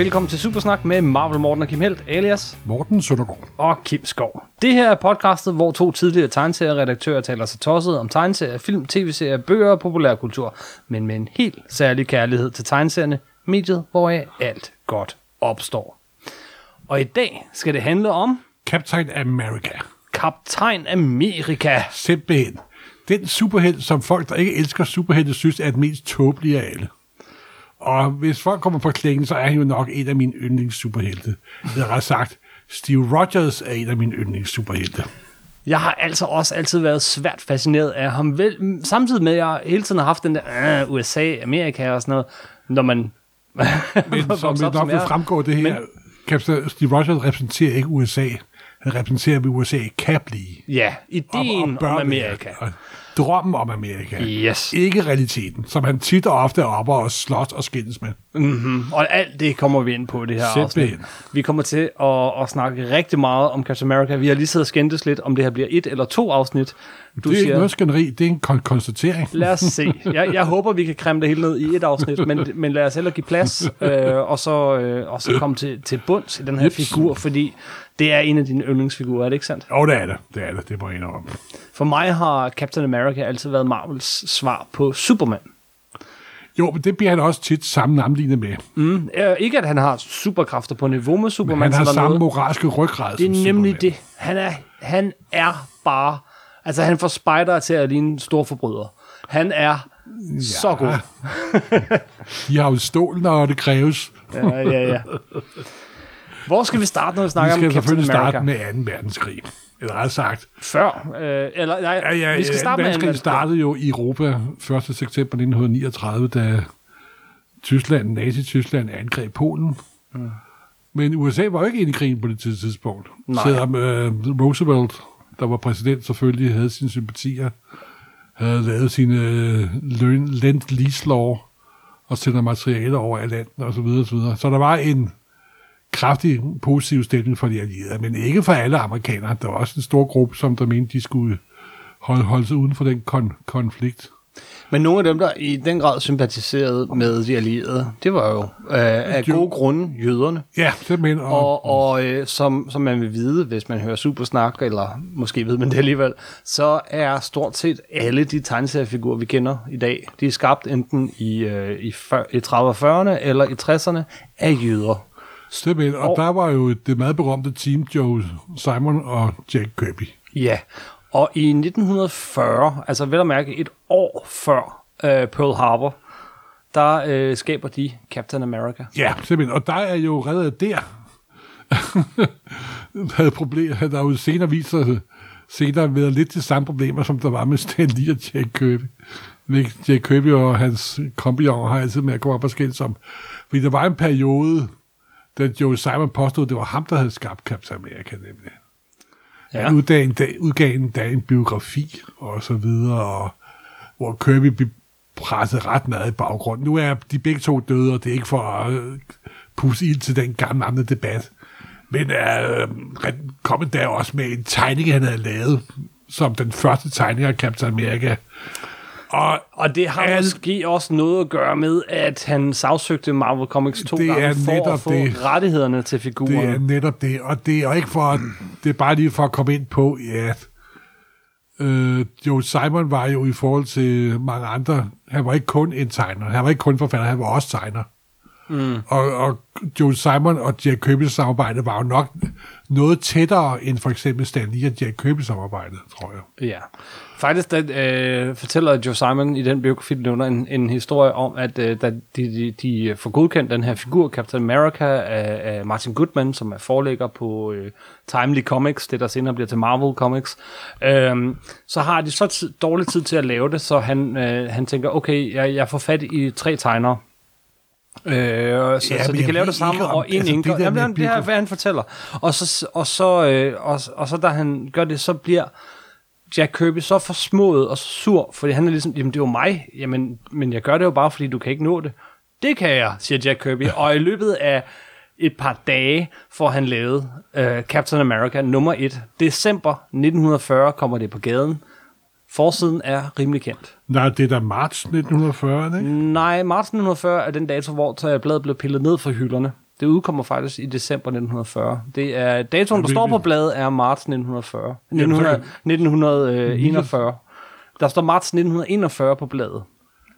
Velkommen til Supersnak med Marvel Morten og Kim Helt, alias Morten Søndergaard. og Kim Skov. Det her er podcastet, hvor to tidligere tegneserieredaktører taler sig tosset om tegneserier, film, tv-serier, bøger og populærkultur, men med en helt særlig kærlighed til tegneserierne, mediet, hvoraf alt godt opstår. Og i dag skal det handle om Captain America. Kaptajn Amerika. Simpelthen. Den superhelt, som folk, der ikke elsker superhelte, synes er den mest tåbelige af alle. Og hvis folk kommer på klingen, så er han jo nok en af mine yndlingssuperhelte. Eller ret sagt, Steve Rogers er en af mine yndlingssuperhelte. Jeg har altså også altid været svært fascineret af ham, vel, samtidig med, at jeg hele tiden har haft den der øh, USA, Amerika og sådan noget, når man Men som det nok vil fremgå, det her, Captain Steve Rogers repræsenterer ikke USA. Han repræsenterer USA Cap League. Ja, ideen bør om. Amerika. Og drømmen om Amerika. Yes. Ikke realiteten, som han tit og ofte er oppe og slås og skændes med. Mm-hmm. Og alt det kommer vi ind på det her afsnit. Vi kommer til at, at snakke rigtig meget om Captain America. Vi har lige siddet og skændtes lidt, om det her bliver et eller to afsnit. Du det er ikke siger, noget skænderi, det er en kon- konstatering. lad os se. Jeg, jeg håber, vi kan kremme det hele ned i et afsnit, men, men lad os heller give plads, øh, og, så, øh, og så komme til, til bunds i den her Jeps. figur, fordi det er en af dine yndlingsfigurer, er det ikke sandt? Jo, det er det. Det er det, det må jeg indrømme. For mig har Captain America altid været Marvels svar på Superman. Jo, men det bliver han også tit sammenlignet med. Mm, øh, ikke at han har superkræfter på niveau med Superman. han har samme noget. moralske ryggrad Det er nemlig Superman. det. Han er, han er bare... Altså, han får spider til at ligne en stor forbryder. Han er ja. så god. De har jo stål, når det kræves. Ja, ja, ja. Hvor skal vi starte, når vi Vi snakker om skal Captain selvfølgelig America? starte med 2. verdenskrig. Eller ret sagt. Før. Øh, eller, nej, Ja, ja, vi skal 2. starte med... verdenskrig startede jo i Europa 1. september 1939, da Tyskland, Nazi-Tyskland angreb Polen. Mm. Men USA var jo ikke inde i krigen på det tidspunkt. Nej. Selvom øh, Roosevelt, der var præsident, selvfølgelig havde sine sympatier, havde lavet sine øh, løn- lend-lease-law og sender materialer over Atlanten osv. Så, videre, og så, videre. så der var en kraftig positiv stemning for de allierede, men ikke for alle amerikanere. Der var også en stor gruppe, som der mente, de skulle holde, holde sig uden for den kon- konflikt. Men nogle af dem, der i den grad sympatiserede med de allierede, det var jo øh, af gode grunde jøderne. Ja, simpelthen. Og, Og, og øh, som, som man vil vide, hvis man hører Supersnak, eller måske ved man det alligevel, så er stort set alle de tegneseriefigurer, vi kender i dag, de er skabt enten i, øh, i, før, i 30'erne og 40'erne eller i 60'erne af jøder. Simpelthen. og og- der var jo det meget berømte team, Joe Simon og Jack Kirby. Ja, og i 1940, altså vel at mærke et år før øh, Pearl Harbor, der øh, skaber de Captain America. Ja, simpelthen. Og der er jo reddet der. havde problemer. Der er jo senere vist sig senere været lidt de samme problemer, som der var med Stan Lee og Jack Kirby. Jack Kirby og hans kompagnoner har altid med at gå op og skændes om. Fordi der var en periode, da Joe Simon påstod, at det var ham, der havde skabt Captain America, nemlig. Ja. Han udgav en, dag, udgav en dag en biografi og så videre, og hvor Kirby blev presset ret meget i baggrunden. Nu er de begge to døde, og det er ikke for at øh, pusse ild til den gamle andre debat. Men øh, han kom endda også med en tegning, han havde lavet, som den første tegning af Captain America. Og Og det har Al- måske også noget at gøre med, at han sagsøgte Marvel Comics to Det gange er for at netop få det. rettighederne til det figuren. er netop det. Og det er ikke for, det er bare lige for at komme ind på, at øh, Joe Simon var jo i forhold til mange andre, han var ikke kun en tegner, han var ikke kun forfatter, han var også tegner. Mm. Og, og Joe Simon og Jack Kirby's samarbejde var jo nok noget tættere end for eksempel Stan Lee og Jack Kirby samarbejdet, tror jeg. Ja. Faktisk den, øh, fortæller Joe Simon i den biografi, der nævner en, en historie om, at øh, da de, de, de får godkendt den her figur, Captain America, af, af Martin Goodman, som er forlægger på øh, Timely Comics, det der senere bliver til Marvel Comics, øh, så har de så tid, dårlig tid til at lave det, så han, øh, han tænker, okay, jeg, jeg får fat i tre tegnere, Øh, så, Ja, så de kan lave det samme, og en altså, altså, det der Jamen, det, det er, hvad han fortæller. Og så, og, så, øh, og, og så da han gør det, så bliver Jack Kirby så forsmået og så sur, fordi han er ligesom, jamen det er jo mig, jamen, men jeg gør det jo bare, fordi du kan ikke nå det. Det kan jeg, siger Jack Kirby, og i løbet af et par dage får han lavet øh, Captain America nummer 1. December 1940 kommer det på gaden. Forsiden er rimelig kendt. Nej, det er da marts 1940, ikke? Nej, marts 1940 er den dato, hvor bladet blev pillet ned fra hylderne. Det udkommer faktisk i december 1940. Det er datoen, der står på bladet, er marts 1940. 1900, 1941. Der står marts 1941 på bladet.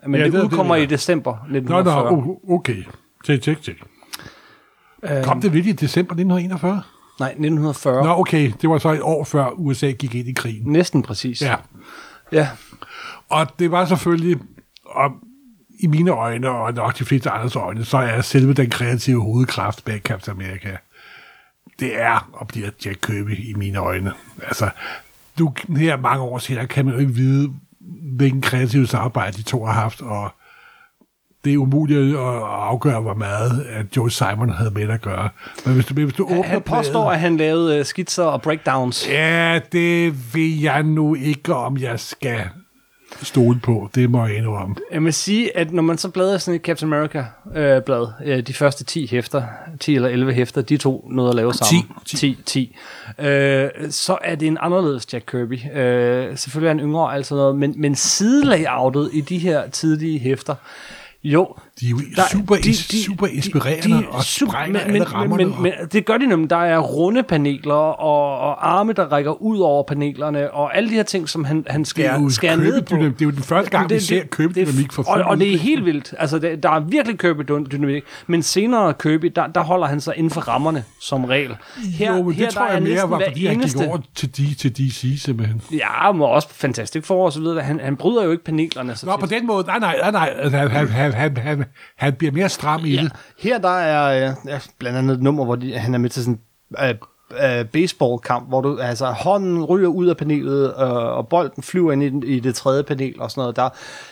Men ja, det, det udkommer det, ja. i december 1940. Nå, nå, okay. Tjek, tjek, tjek. Øhm, Kom det virkelig i december 1941? Nej, 1940. Nå, okay. Det var så et år før USA gik ind i krigen. Næsten præcis. Ja. Ja. Og det var selvfølgelig, og i mine øjne, og nok de fleste andres øjne, så er selve den kreative hovedkraft bag Captain America, det er og bliver Jack Kirby i mine øjne. Altså, du, her mange år senere kan man jo ikke vide, hvilken kreativ samarbejde de to har haft, og det er umuligt at afgøre, hvor meget at Joe Simon havde med at gøre. Men hvis du, hvis du åbner Han påstår, pladen, at han lavede uh, skitser og breakdowns. Ja, det ved jeg nu ikke, om jeg skal stole på. Det må jeg endnu om. Jeg må sige, at når man så bladrer sådan et Captain America-blad, øh, de første 10 hæfter, 10 eller 11 hæfter, de to noget at lave sammen. 10. 10, 10. Øh, så er det en anderledes Jack Kirby. Øh, selvfølgelig er han yngre og alt sådan noget, men, men sidelayoutet i de her tidlige hæfter, jo. De er jo der, super, de, de, super inspirerende de, de, og super, sprænger men, alle rammerne. Men, men, men det gør de nemlig. Der er runde paneler og, og arme, der rækker ud over panelerne, og alle de her ting, som han, han skærer, skærer ned på. Det er jo den første gang, det, vi ser købedynamik for og, og det er helt vildt. Altså, det, der er virkelig købedynamik. Men senere Købe, der, der holder han sig inden for rammerne, som regel. Her, jo, men her, det tror jeg mere var, fordi eneste, han gik over til, de, til DC, simpelthen. Ja, og også fantastisk for og så videre. Han, han bryder jo ikke panelerne. Så Nå, på den måde. Nej, nej, nej. nej. Han, han, han, han, han, han bliver mere stram i ja. det. Her der er ja, blandt andet et nummer, hvor de, han er med til sådan uh, uh, baseballkamp, hvor du, altså, hånden ryger ud af panelet, uh, og bolden flyver ind i, i det tredje panel og sådan noget. Der,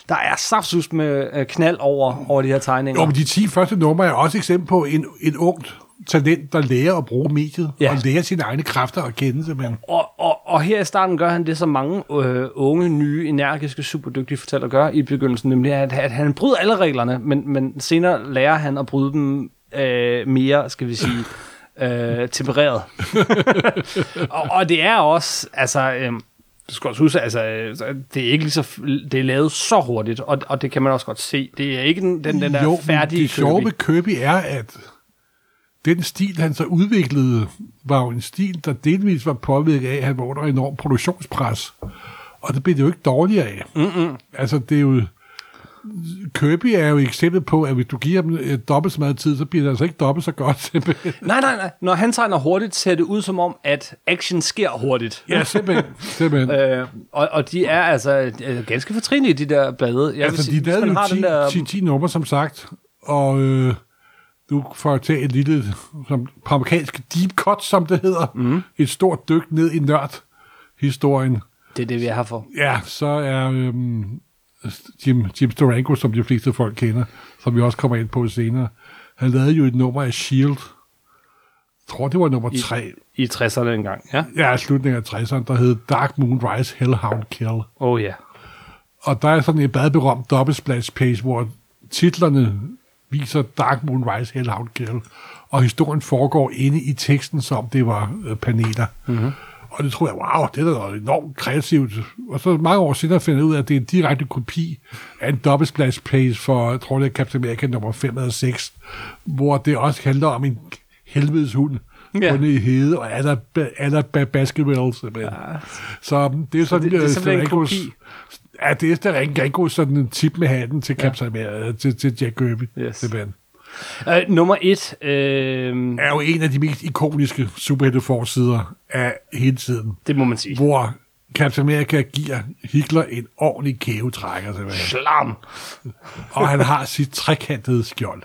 der er saftsus med uh, knald over, over de her tegninger. Jo, men de 10 første numre er også eksempel på en, en ungt talent, der lærer at bruge mediet, ja. og lærer sine egne kræfter at kende, simpelthen. Og, og, og her i starten gør han det, som mange øh, unge, nye, energiske, superdygtige fortæller gør i begyndelsen, nemlig at, at han bryder alle reglerne, men, men senere lærer han at bryde dem øh, mere, skal vi sige, øh, tempereret. og, og det er også, altså... Øh, du skal også huske, altså, det er ikke lige så, det er lavet så hurtigt, og, og det kan man også godt se. Det er ikke den, den, den der jo, færdige det sjove ved Kirby er, at den stil, han så udviklede, var jo en stil, der delvis var påvirket af, at han var under enorm produktionspres. Og det blev det jo ikke dårligere af. Mm-mm. Altså, det er jo... Kirby er jo et eksempel på, at hvis du giver dem et dobbelt så meget tid, så bliver det altså ikke dobbelt så godt. Nej, nej, nej. Når han tegner hurtigt, ser det ud som om, at action sker hurtigt. Ja, simpelthen. simpelthen. øh, og, og de er altså øh, ganske fortrinlige, de der blade. Jeg altså, sige, de lavede jo 10, der... 10, 10 numre, som sagt. Og... Øh, du får tage et lille, som, på amerikansk deep cut, som det hedder, mm. et stort dyk ned i nørd-historien. Det er det, vi er her for. Ja, så er øhm, Jim, Jim Storanko, som de fleste folk kender, som vi også kommer ind på senere, han lavede jo et nummer af S.H.I.E.L.D., jeg tror, det var nummer 3. I 60'erne engang, ja? Ja, slutningen af 60'erne, der hed Dark Moon Rise Hellhound Kill. Oh ja. Yeah. Og der er sådan en badberømt dobbeltsplash page, hvor titlerne viser Dark Moon Rise Hellhound Kill, og historien foregår inde i teksten, som det var øh, paneler. Mm-hmm. Og det tror jeg, wow, det er da enormt kreativt. Og så mange år senere finder jeg ud af, at det er en direkte kopi af en dobbeltsplash page for, jeg tror det er Captain America nummer 5 eller 6, hvor det også handler om en helvedes hund, ja. på i hede, og er der, er der basketballs. Ja. Så det er sådan, så det, det er sådan en kopi. Ja, det er der ikke god sådan en tip med hatten til, Captain ja. til, til Jack Kirby. Yes. Uh, nummer et... Uh... Er jo en af de mest ikoniske superhelte-forsider af hele tiden. Det må man sige. Hvor Captain America giver Hitler en ordentlig kævetrækker. Slam! og han har sit trekantede skjold.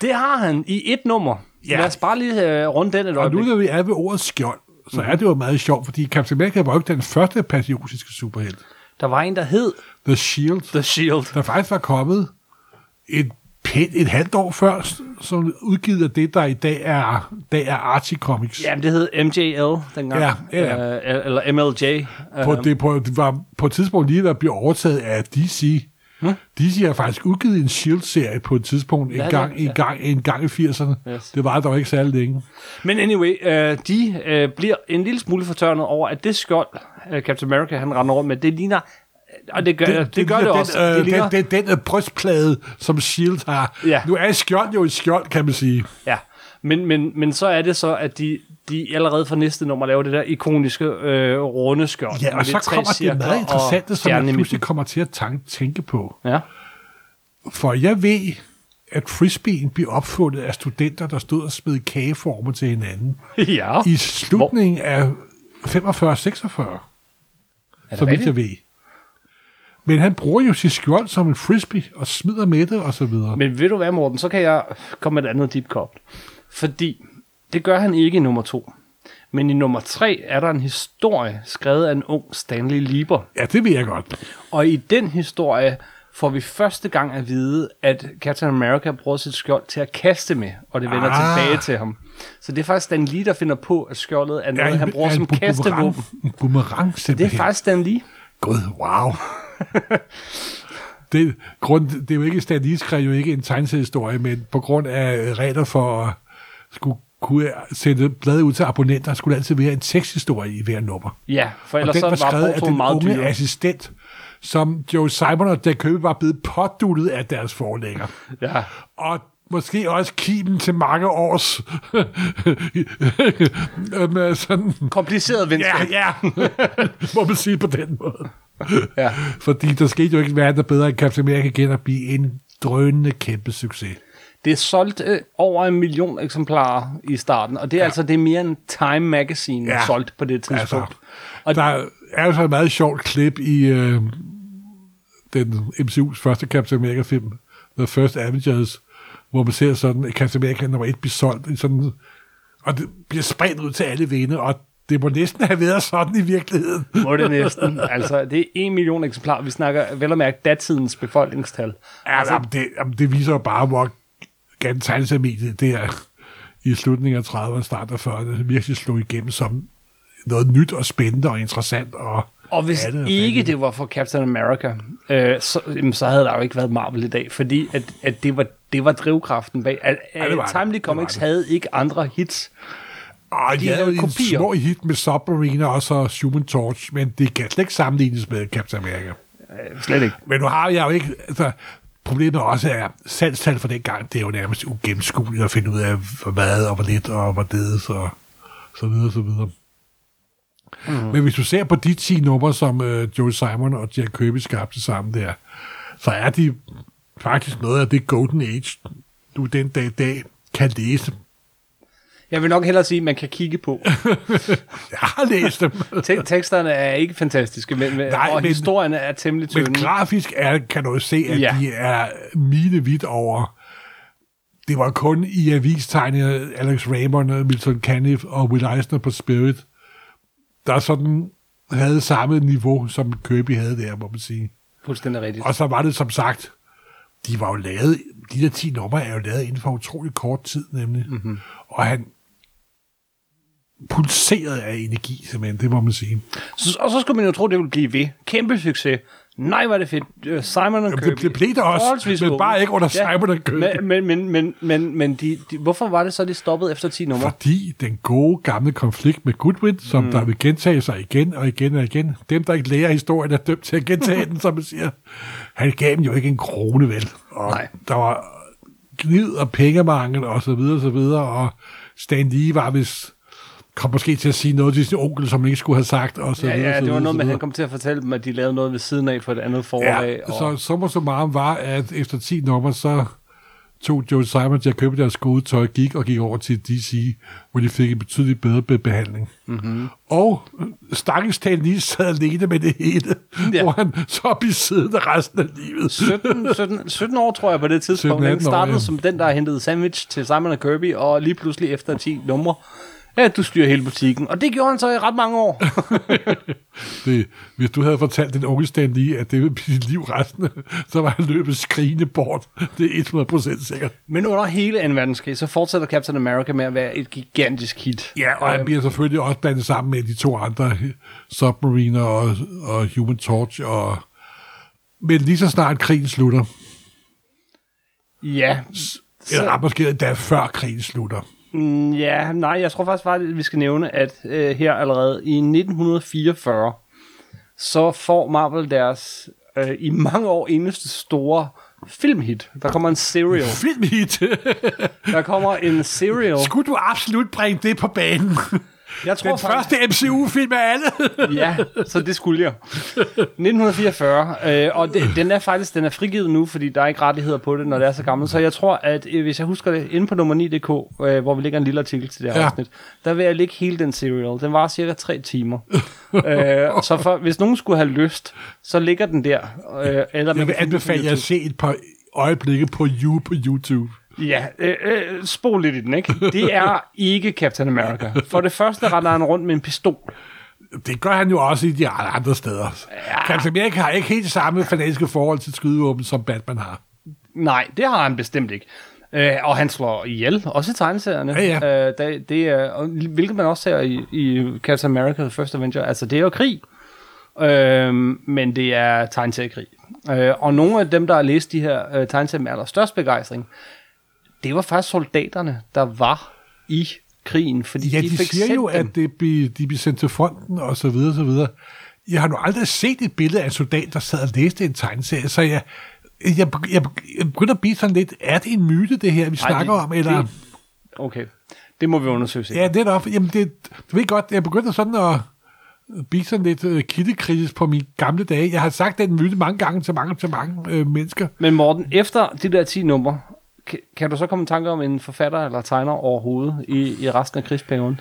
Det har han i et nummer. Ja. Lad os bare lige uh, runde den et øjeblik. Og nu når vi er ved ordet skjold, så mm-hmm. er det jo meget sjovt, fordi Captain America var jo ikke den første patriotiske superhelt. Der var en, der hed... The Shield. The Shield. Der faktisk var kommet et, pænt, et halvt år før, som udgivet af det, der i dag er, dag er Archie Comics. Jamen, det hed MJL dengang. Ja, ja. Uh, eller MLJ. På, uh, det, på, det var på et tidspunkt lige, der blev overtaget af DC. Hmm? DC har faktisk udgivet en Shield-serie på et tidspunkt, en, ja, gang, ja. en, gang, en gang i 80'erne. Yes. Det var dog ikke særlig længe. Men anyway, uh, de uh, bliver en lille smule fortørnet over, at det skjold, uh, Captain America han render rundt med, det ligner Og det gør det, det, gør det ligner også. Den, øh, det ligner, den, den, den øh, brystplade, som S.H.I.E.L.D. har. Ja. Nu er skjold jo et skjold, kan man sige. Ja, men, men, men så er det så, at de, de allerede fra næste nummer laver det der ikoniske øh, runde skjold. Ja, og så kommer det meget interessante, som jeg pludselig kommer til at tænke på. Ja. For jeg ved, at frisbeen blev opfundet af studenter, der stod og smed kageformer til hinanden. ja. I slutningen af 45-46, Er det så vidt jeg ved. Men han bruger jo sit skjold som en frisbee, og smider med det, og så videre. Men ved du hvad, Morten, så kan jeg komme med et andet deep cut. Fordi det gør han ikke i nummer to. Men i nummer tre er der en historie, skrevet af en ung Stanley Lieber. Ja, det ved jeg godt. Og i den historie får vi første gang at vide, at Captain America bruger sit skjold til at kaste med, og det vender Ah. tilbage til ham. Så det er faktisk Stan Lee, der finder på, at skjoldet er noget, en- han bruger er som bu- kastevåben. En boomerang, Det er simpelthen. faktisk Stan Lee. Gud, wow. det, grund, det er jo ikke, Stan Lee skrev jo ikke en tegneseriehistorie, men på grund af regler for skulle kunne sende bladet ud til abonnenter, skulle altid være en teksthistorie i hver nummer. Ja, for Og ellers den så var var skrevet af den meget unge dyre. assistent, som Joe Simon og Jack Kirby var blevet påduttet af deres forlægger. Ja. Og måske også kimen til mange års med sådan, Kompliceret venskab. ja, ja, må man sige på den måde. Ja. Fordi der skete jo ikke verden der bedre end Captain America igen at blive en drønende kæmpe succes. Det er solgt øh, over en million eksemplarer i starten, og det er ja. altså det er mere end Time Magazine ja. Solgt på det tidspunkt. Altså, og Der er jo så et meget sjovt klip i øh, den MCU's første Captain America-film, The First Avengers, hvor man ser sådan, at Captain America nummer 1 bliver solgt, sådan, og det bliver spredt ud til alle vinde, og det må næsten have været sådan i virkeligheden. må det næsten. altså, det er en million eksemplarer. Vi snakker vel at mærke datidens befolkningstal. Ja, altså, jamen, det, jamen, det viser jo bare, hvor gerne tegnesermediet det er i slutningen af 30'erne, starten af 40'erne, virkelig slog igennem som noget nyt og spændende og interessant. Og, Og hvis Ja, det ikke det var for Captain America, øh, så, jamen, så havde der jo ikke været Marvel i dag, fordi at, at det, var, det var drivkraften bag. At, Ja, det var at det. Timely Det Comics var det. havde ikke andre hits. og De de havde en små hit med Submarine og så Human Torch, men det kan slet ikke sammenlignes med Captain America. Øh, slet ikke. Men nu har jeg jo ikke... Altså, problemet også er, salgstal for den gang, det er jo nærmest ugennemskueligt at finde ud af, meget og hvor lidt og hvor det og så videre, så videre. Mm. Men hvis du ser på de 10 numre, som øh, Joe Simon og Jack Kirby skabte sammen der, så er de faktisk noget af det golden age, du den dag i dag kan læse. Jeg vil nok hellere sige, at man kan kigge på. Jeg har læst dem. Te- teksterne er ikke fantastiske, men, men, Nej, og men- historierne er temmelig Men tynde. grafisk er, kan du se, at ja. de er milevidt over. Det var kun i avistegnet Alex Raymond, Milton Caniff og Will Eisner på Spirit, der sådan havde samme niveau, som Kirby havde der, må man sige. Fuldstændig rigtigt. Og så var det som sagt, de var jo lavet, de der 10 numre er jo lavet inden for utrolig kort tid, nemlig. Mm-hmm. Og han pulserede af energi, simpelthen, det må man sige. Så, og så skulle man jo tro, det ville blive ved. Kæmpe succes. Nej, var det fedt. Øh, Simon og det- Kirby. det blev der også, men bare ikke under Simon og Kirby. Men, men, men, men, men, men de, de, hvorfor var det så, de stoppede efter 10 numre? Fordi den gode gamle konflikt med Goodwin, som mm. der vil gentage sig igen og igen og igen, dem der ikke lærer historien er dømt til at gentage den, som man siger. Han gav dem jo ikke en krone, vel? Og Nej. der var gnid og pengemangel og så videre og så videre, og Stan Lee var vist kom måske til at sige noget til sin onkel, som han ikke skulle have sagt, og så Ja, videre, ja, så det var noget så med, at han kom til at fortælle dem, at de lavede noget ved siden af for et andet forlag. Ja, og, så summa summarum var, at efter 10 numre, så tog Joe Simon til at købe deres gode tøj, gik og gik over til DC, hvor de fik en betydeligt bedre be- behandling. Mm-hmm. Og stakkels Stan lige sad alene med det hele, Ja. hvor han så blev siddende resten af livet. 17, 17, 17 år, tror jeg, på det tidspunkt. 17-18 Han år, startede ja. som den, der hentede sandwich til Simon og Kirby, og lige pludselig efter 10 numre, ja, du styrer hele butikken. Og det gjorde han så i ret mange år. Det, hvis du havde fortalt den unge Stan lige, at det ville blive liv resten, så var han løbet skrigende bort. Det er 100% sikkert. Men under hele 2. verdenskrig, så fortsætter Captain America med at være et gigantisk hit. Ja, og han bliver selvfølgelig også blandet sammen med de to andre, Submariner og, og Human Torch. Og... Men lige så snart krigen slutter, Ja, eller måske endda før krigen slutter, Mm, Ja, nej, jeg tror faktisk bare, at vi skal nævne, at øh, her allerede i 1944, så får Marvel deres øh, i mange år eneste store filmhit. Der kommer en serial. Filmhit. Der kommer en serial. Skulle du absolut bringe det på banen? Jeg tror Den første MCU-film af alle. Ja, så det skulle jeg. 1944, øh, og det, den er faktisk den er frigivet nu, fordi der er ikke rettigheder på det, når det er så gammelt. Så jeg tror, at øh, hvis jeg husker det, inde på nummer 9.dk, øh, hvor vi lægger en lille artikel til det her Ja. afsnit, der vil jeg lægge hele den serial. Den var cirka tre timer. øh, så for, hvis nogen skulle have lyst, så ligger den der. Øh, eller Jeg vil anbefale jer at se et par øjeblikke på you på YouTube. Ja, øh, øh, spol lidt i den, ikke? Det er ikke Captain America. For det første render han rundt med en pistol. Det gør han jo også i de andre steder. Ja. Captain America har ikke helt samme fanatiske forhold til skydevåben, som Batman har. Nej, det har han bestemt ikke. Øh, og han slår ihjel, også i tegneserierne. Ja, ja. Øh, det, det er, og hvilket man også ser i, i Captain America The First Avenger. Altså, det er jo krig, øh, men det er tegneseriekrig. Øh, og nogle af dem, der har læst de her øh, tegneserier med allerstørst begejstring, det var faktisk soldaterne, der var i krigen, fordi Ja, de, de fik siger jo, dem. at det bliver, de bliver sendt til fronten, og så videre, så videre. Jeg har nu aldrig set et billede af en soldat, der sad og læste en tegneserie, så jeg, jeg, jeg, jeg begynder at blive sådan lidt, er det en myte, det her, vi Ej, snakker det- om, eller... Det, okay, det må vi undersøge senere. Ja, det er nok, jamen det, du ved godt, jeg begynder sådan at blive sådan lidt uh, kildekritisk på mine gamle dage. Jeg har sagt den myte mange gange til mange, til mange øh, mennesker. Men Morten, efter de der 10 numre, kan, du så komme i tanke om en forfatter eller tegner overhovedet i, i resten af krigsperioden?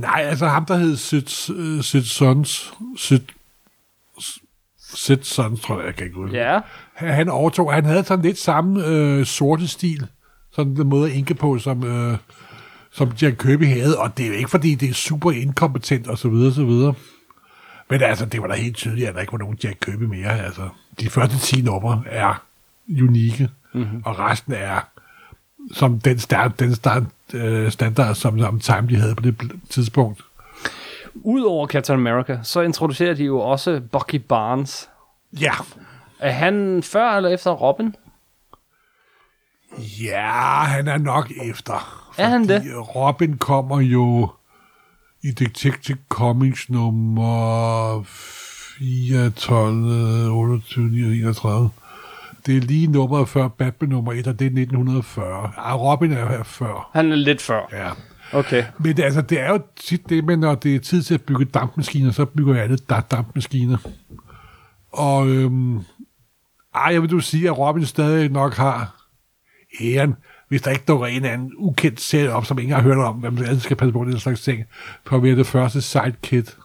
Nej, altså ham, der hed Sid, uh, Sid Sons, Sid, Sid Sons, tror jeg, jeg kan ikke huske. Ja. Han han overtog, han havde sådan lidt samme øh, sorte stil, sådan den måde at inke på, som, øh, som Jack Kirby havde, og det er jo ikke, fordi det er super inkompetent, og så videre, så videre. Men altså, det var da helt tydeligt, at der ikke var nogen Jack Kirby mere. Altså, de første 10 numre er unikke, mm-hmm. og resten er som den, start, den start, øh, standard, som, som Time de havde på det tidspunkt. Udover Captain America, så introducerer de jo også Bucky Barnes. Ja, Er han før eller efter Robin? Ja, han er nok efter. Er han fordi Robin kommer jo i Detective Comics nummer 4, 12, 28, 31. Det er lige nummeret før Batman nummer 1, og det er 1940. Ja, Robin er her før. Han er lidt før. Ja. Okay. Men det, altså, det er jo tit det, men når det er tid til at bygge dampmaskiner, så bygger alle da- dampmaskiner. Og øhm, ej, jeg vil du sige, at Robin stadig nok har æren, hvis der ikke dukker en anden ukendt serie op, som ingen har hørt om, hvem man skal passe på den slags ting, på at være det første sidekick.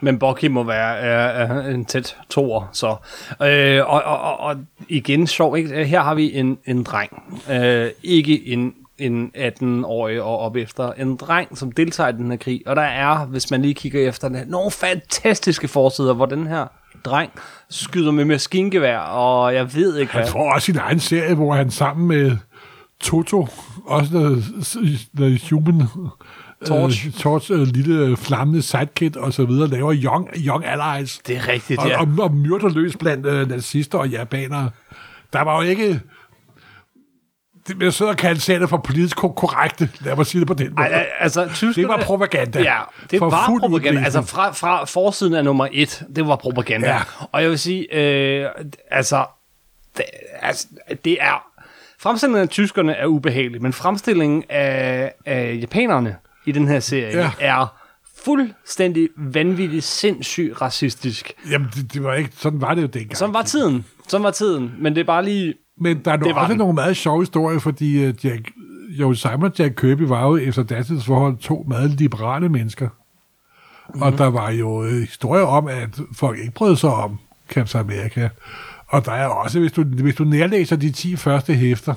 Men Bucky må være er, er en tæt toer, så. Øh, og, og, og, igen, sjov, ikke? Her har vi en, en dreng. Øh, ikke en, en 18-årig og op efter. En dreng, som deltager i den her krig. Og der er, hvis man lige kigger efter det, nogle fantastiske forsider, hvor den her dreng skyder med maskingevær, og jeg ved ikke Han hvad. får også sin egen serie, hvor han sammen med Toto, også noget, noget human Torch. øh, torch øh, lille flammende sidekick og så videre, laver Young, young Allies. Det er rigtigt, og, ja. og, og myrder løs blandt øh, nazister og japanere. Der var jo ikke... Det, jeg sidder og kalde serier for politisk ko- korrekte. Lad mig sige det på den måde. Ej, altså, tyskerne, det var propaganda. Ja, det For var propaganda. udblæsning. Altså fra, fra forsiden af nummer et, det var propaganda. Ja. Og jeg vil sige, øh, altså, det, altså, det er... Fremstillingen af tyskerne er ubehagelig, men fremstillingen af, af japanerne i den her serie Ja. er fuldstændig vanvittigt, sindssygt racistisk. Jamen, det, det var ikke... Sådan var det jo dengang. Som var tiden. Som var tiden. Men det er bare lige... Men der er Det nu var også den. nogle meget sjove historier, fordi uh, Jack, jo, Simon og Jack Kirby var jo efter datidens forhold to meget liberale mennesker. Mm-hmm. Og der var jo uh, historier om, at folk ikke brød sig om Captain America. Og der er også, hvis du, hvis du nærlæser de 10 første hæfter,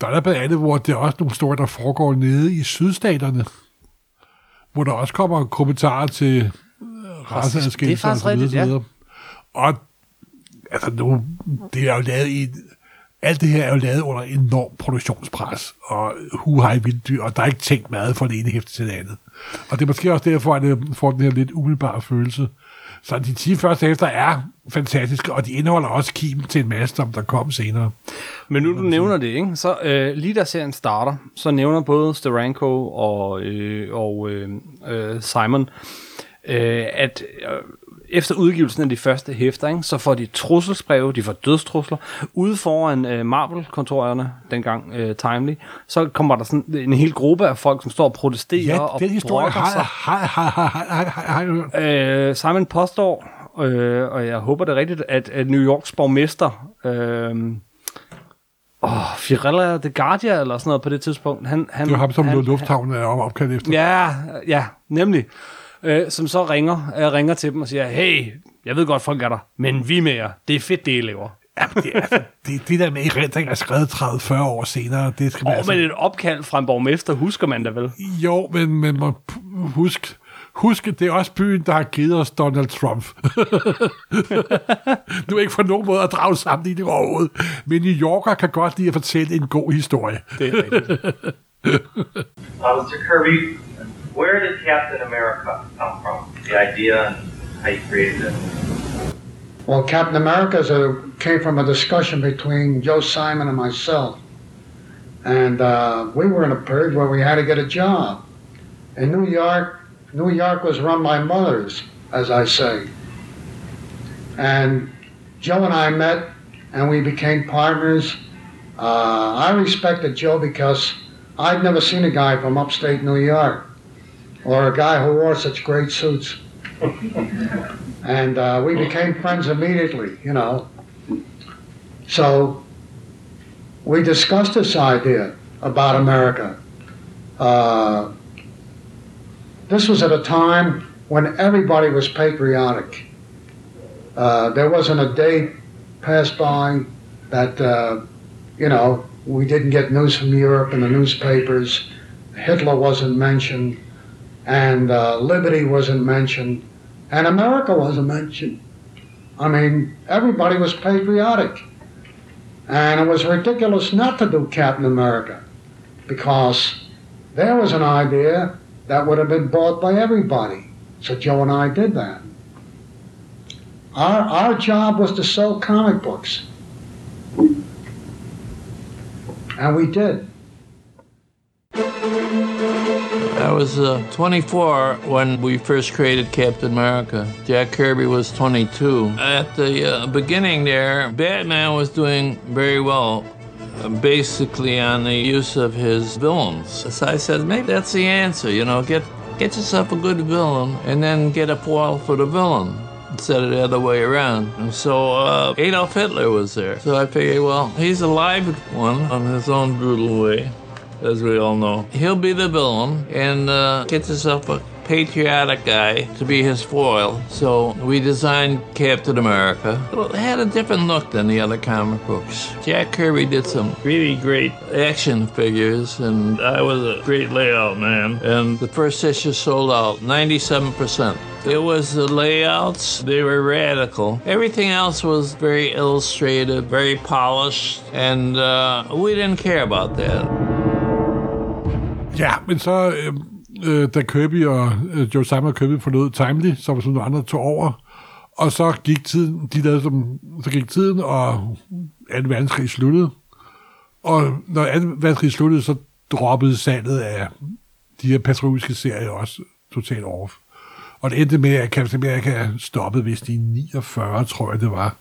der er der blandt andet, hvor det er også nogle historier, der foregår nede i sydstaterne, hvor der også kommer kommentarer til uh, raceadskillelser og så videre, ja. videre. Og altså nu, det er jo lavet i, alt det her er jo lavet under enorm produktionspres, og hu hej vildt og der er ikke tænkt meget fra det ene hæfte til det andet. Og det er måske også derfor, at det får den her lidt umiddelbare følelse. Så de 10 første hæfter er fantastiske, og de indeholder også kimen til en masse, som der kom senere. Men nu du nævner det, ikke? så øh, lige da serien starter, så nævner både Steranko og, øh, og øh, øh, Simon, øh, at øh, efter udgivelsen af de første hæfter, ikke, så får de trusselsbreve, de får dødstrusler, ude foran øh, Marvel-kontorerne, dengang øh, Timely, så kommer der sådan en hel gruppe af folk, som står og protesterer Ja, og den historie har, sig. har, har, har, har, har, har jeg hørt. Øh, Simon påstår, øh, og jeg håber det er rigtigt, at, at New Yorks borgmester, øh, åh, Fiorella de Guardia eller sådan noget på det tidspunkt, han, han, Det var ham, som han, lufthavnen er opkaldt efter. Ja, ja, nemlig. Øh, som så ringer, øh, ringer til dem og siger, hey, jeg ved godt, folk er der, men vi er med jer. Det er fedt, det I laver. Jamen, det, altså, det, det der med erindring er skrevet 30-40 år senere, det skal man Og altså... med et opkald fra en borgmester, husker man da vel? Jo, men, men p- husk, husk, det er også byen, der har givet os Donald Trump. du er ikke for nogen måde at drage sammen i det overhovedet. Men New Yorker kan godt lide at fortælle en god historie. Det er rigtigt. Uh, Mr. Kirby, where did Captain America come from? The idea and how you created it? Well, Captain America's a, came from a discussion between Joe Simon and myself. And uh, we were in a period where we had to get a job. In New York, New York was run by mothers, as I say. And Joe and I met and we became partners. Uh, I respected Joe because I'd never seen a guy from upstate New York or a guy who wore such great suits. and uh, we became friends immediately, you know. So we discussed this idea about America. Uh, this was at a time when everybody was patriotic. Uh, there wasn't a day passed by that, uh, you know, we didn't get news from Europe in the newspapers. Hitler wasn't mentioned, and uh, liberty wasn't mentioned, and America wasn't mentioned. I mean, everybody was patriotic. And it was ridiculous not to do Captain America because there was an idea that would have been bought by everybody. So Joe and I did that. Our, our job was to sell comic books. And we did. I was uh, 24 when we first created Captain America. Jack Kirby was 22. At the uh, beginning there, Batman was doing very well, uh, basically on the use of his villains. So I said, maybe that's the answer, you know, get, get yourself a good villain and then get a foil for the villain. Instead of the other way around. And so uh, Adolf Hitler was there. So I figured, well, he's a live one on his own brutal way as we all know. He'll be the villain and uh, get yourself a patriotic guy to be his foil. So we designed Captain America. It had a different look than the other comic books. Jack Kirby did some really great action figures, and I was a great layout man. And the first issue sold out 97%. It was the layouts, they were radical. Everything else was very illustrated, very polished, and uh, we didn't care about that. Ja, men så, øh, øh, da Kirby og øh, Joe Simon og Kirby forlod Timely, så var sådan nogle andre tog over, og så gik tiden, de lavede som, så gik tiden, og 2. verdenskrig sluttede. Og når 2. verdenskrig sluttede, så droppede salget af de her patriotiske serier også totalt off. Og det endte med, at Captain America stoppede vist i 49, tror jeg det var.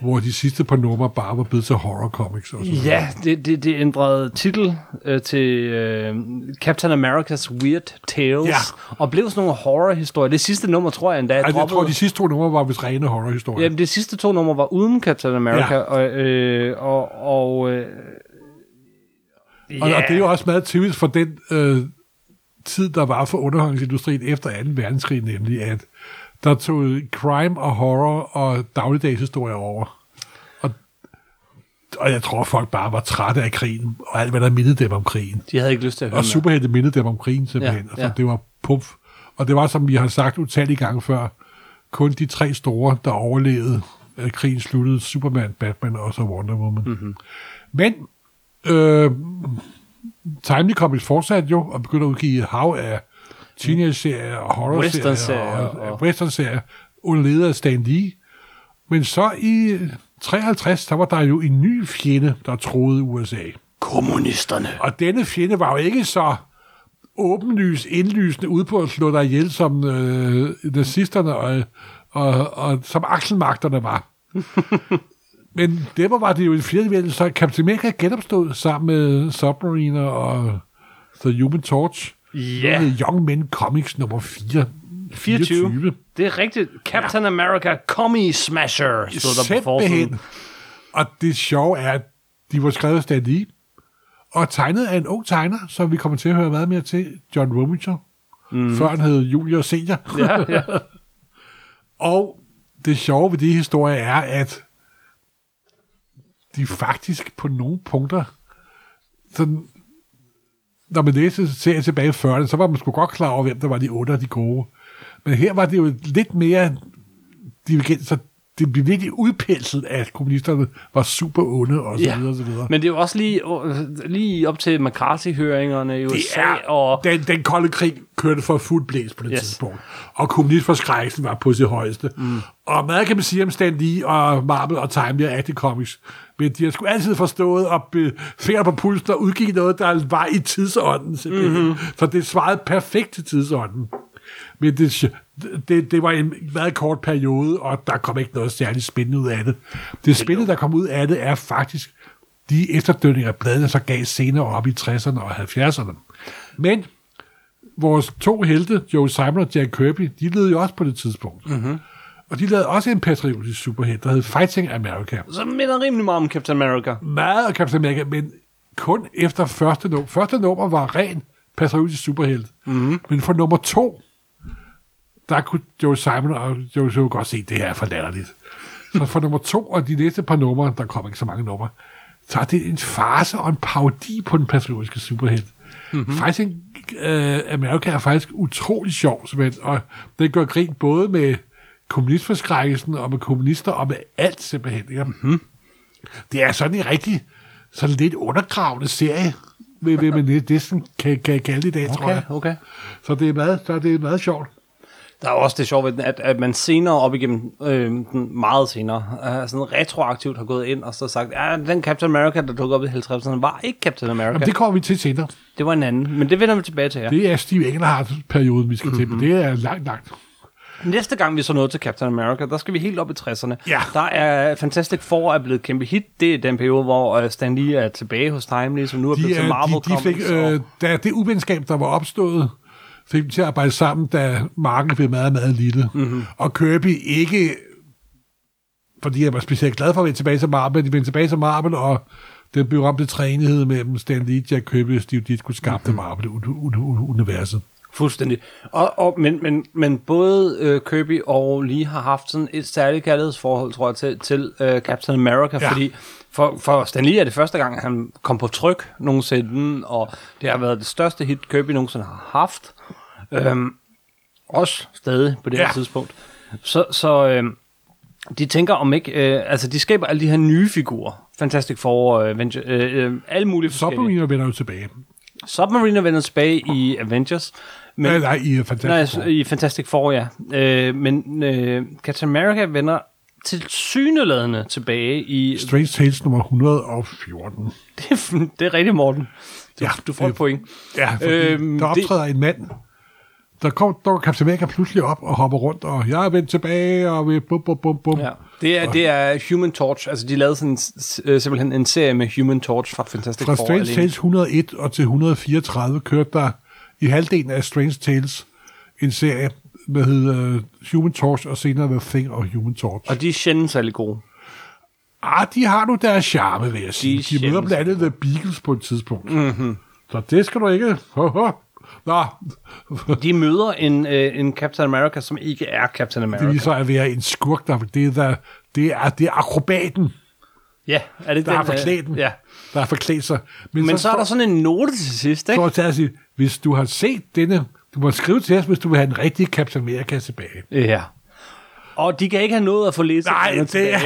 Hvor de sidste par numre bare var blevet til horror comics. Og sådan. Ja, det, det, det ændrede titel øh, til øh, Captain America's Weird Tales, Ja. og blev sådan nogle horror-historier. Det sidste nummer, tror jeg endda, jeg droppede- tror, de sidste to numre var vist rene horrorhistorier. Jamen, de sidste to numre var uden Captain America, Ja. og, øh, og, og øh, Og, ja. og det er jo også meget typisk for den øh, tid, der var for underholdningsindustrien efter 2. verdenskrig, nemlig at der tog crime og horror og dagligdagshistorier over. Og, og jeg tror, folk bare var trætte af krigen, og alt, hvad der mindede dem om krigen. de havde ikke lyst til at høre Og superhelte mindede dem om krigen simpelthen. Ja, Ja, ja. ja. Det var puff. Og det var, som vi har sagt utallige gange før, kun de tre store, der overlevede, at krigen sluttede. Superman, Batman og så Wonder Woman. Mhm. Mm-hmm. Men øh, Timely Comics fortsatte jo, og begyndte at udgive hav af teenage-serier og horror-serier Western-serier og, og- western-serier under leder af Stan Lee. Men så i 53, der var der jo en ny fjende, der troede USA. Kommunisterne. Og denne fjende var jo ikke så åbenlys, indlysende ude på at slå dig ihjel som øh, nazisterne og, og, og som akselmagterne var. Men det var, var det jo en fjerde så Captain America genopstod sammen med Submariner og The Human Torch. Ja. Var Young Men Comics nummer 4. 24. Det er rigtigt. Captain ja. America Commie Smasher stod der på forsiden. Og det sjove er, at de var skrevet af Stan Lee, og tegnet af en ung tegner, som vi kommer til at høre meget mere til, John Romita, mm. før han hed Julius Senior. Ja, ja. Og det sjove ved de historier er, at de faktisk på nogle punkter, sådan, når man læser serien tilbage i 40'erne, så var man sgu godt klar over, hvem der var de otte og de gode. Men her var det jo lidt mere divergent, så det blev virkelig udpelset, at kommunisterne var super onde, og så Ja. videre, og så videre. Men det er jo også lige, øh, lige op til McCarthy-høringerne i det USA, er, og den, den kolde krig kørte for fuld blæs på det Yes. tidspunkt. Og kommunistforskrækkelsen var på sit højeste. Mm. Og meget kan man sige om Stan Lee og Marvel og Time Year Active Comics. Men de har sgu altid forstået at færre på pulsen og udgive noget, der var i tidsånden. simpelthen. Mhm. Mm-hmm. Så det svarede perfekt til tidsånden. Men det, det, det var en meget kort periode, og der kom ikke noget særligt spændende ud af det. Det spændende, der kom ud af det, er faktisk de efterdønninger, bladene så gav senere op i 60'erne og 70'erne. Men vores to helte, Joe Simon og Jack Kirby, de levede jo også på det tidspunkt. Mm-hmm. Og de lavede også en patriotisk superhelt, der hed Fighting America. så minder rimelig meget om Captain America. Meget af Captain America, men kun efter første nummer. Første nummer var ren patriotisk superhelt. Mm-hmm. Men for nummer to, der kunne Joe Simon og Joe godt se, at det her er for latterligt. Så for nummer to og de næste par numre, der kommer ikke så mange numre, så er det en farse og en parodi på den patriotiske superhelt. Mm-hmm. Faktisk uh, America er faktisk utrolig sjov, simpelthen, og den gør grin både med kommunistforskrækkelsen og med kommunister og med alt simpelthen. Ikke? Mm-hmm. Det er sådan en rigtig, sådan lidt undergravende serie, vil, vil man næsten kan, kan kalde det i dag, tror Okay, jeg. okay. Så det er meget, så det er meget sjovt. Der er også det sjove ved den, at, at man senere op igennem, øh, den meget senere, øh, sådan retroaktivt har gået ind og så sagt, ja, den Captain America, der dukkede op i 50'erne, var ikke Captain America. Jamen, det kommer vi til senere. det var en anden, men det vender vi tilbage til her. Det er Steve Englehart-perioden, vi skal mm-hmm. til, men det er langt, langt. Næste gang vi så noget til Captain America, der skal vi helt op i 60'erne. Ja. Der er Fantastic Four er blevet et kæmpe hit. Det er den periode, hvor øh, Stan Lee er tilbage hos Timely, som nu er De, blevet til Marvel de, de fik, øh, da det uvenskab, der var opstået, fik dem til at arbejde sammen, da markedet blev meget, meget lille. Mm-hmm. Og Kirby ikke, fordi jeg var specielt glad for at vende tilbage til Marvel, de vendte tilbage til Marvel, og den af træenighed mellem Stan Lee, Jack Kirby og Steve Ditko skabte mm-hmm. Marvel-universet. Fuldstændig. Og, og, men, men, men både øh, Kirby og Lee har haft sådan et særligt kærlighedsforhold, tror jeg, til, til øh, Captain America, Ja. ja. fordi for, for Stan Lee er det første gang, han kom på tryk nogensinde, og det har været det største hit, Kirby nogensinde har haft. Øhm, også stadig på det Ja. her tidspunkt. Så, så øh, de tænker om ikke, øh, altså de skaber alle de her nye figurer. Fantastic Four, øh, Avenger, øh, øh, alle mulige forskellige. Submariner vender jo tilbage. Submariner vender tilbage i Avengers. Men, Men, nej, i Fantastic Nej, Four. i Fantastic Four, ja. Øh, men øh, Captain America vender til syneladende tilbage i... Strange Tales nummer 114. Det er, det er rigtigt, Morten. Du, Ja, du får et det- point. Ja, Øhm, der optræder det... en mand, der kom, der Captain America pludselig op og hopper rundt, og jeg er vendt tilbage, og vi bum, bum, bum, bum. Ja. Det, er, det er Human Torch. Altså, de lavede sådan, øh, simpelthen en serie med Human Torch fra Fantastic Fra Four. Strange alene. Tales 101 og til 134 kørte der i halvdelen af Strange Tales en serie, der hed uh, Human Torch, og senere The Thing og Human Torch. Og de er sjældent særlig gode. Ah, de har nu deres charme, vil jeg sige. De, de møder blandt andet The Beagles på et tidspunkt. Mm-hmm. Så det skal du ikke... Nå, De møder en, øh, en Captain America, som ikke er Captain America. det viser at være en skurk, der det er, der, det er, det er akrobaten, Ja, er det der den, har forklædt den, Øh, ja. Der har forklædt sig. Men så, så er der sådan en note til sidst, ikke? står til at sige, hvis du har set denne, du må skrive til os, hvis du vil have den rigtige Captain America tilbage. Ja. Og de kan ikke have noget at få læst. Nej, det er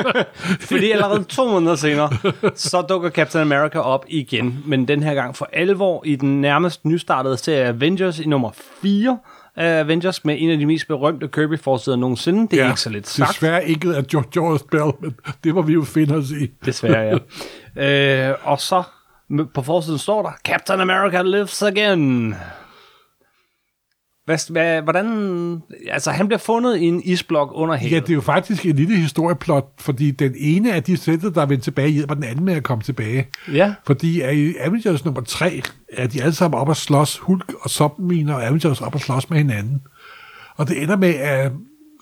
Fordi allerede to måneder senere, så dukker Captain America op igen. Men den her gang for alvor i den nærmest nystartede serie Avengers i nummer 4 af Avengers med en af de mest berømte Kirby-forsider nogensinde. Det er ja, ikke så lidt sagt. Desværre ikke af George George Bell, men det må vi jo finde os i. Desværre, ja. øh, og så på forsiden står der, Captain America lives again. Hvad, hvad, hvordan... Altså, han bliver fundet i en isblok under havet. Ja, det er jo faktisk en lille historieplot, fordi den ene af de sætter, der er vendt tilbage, hjælper den anden med at komme tilbage. Ja. Fordi i Avengers nummer 3, er de alle sammen op at slås, Hulk og Submariner og Avengers op at slås med hinanden. Og det ender med, at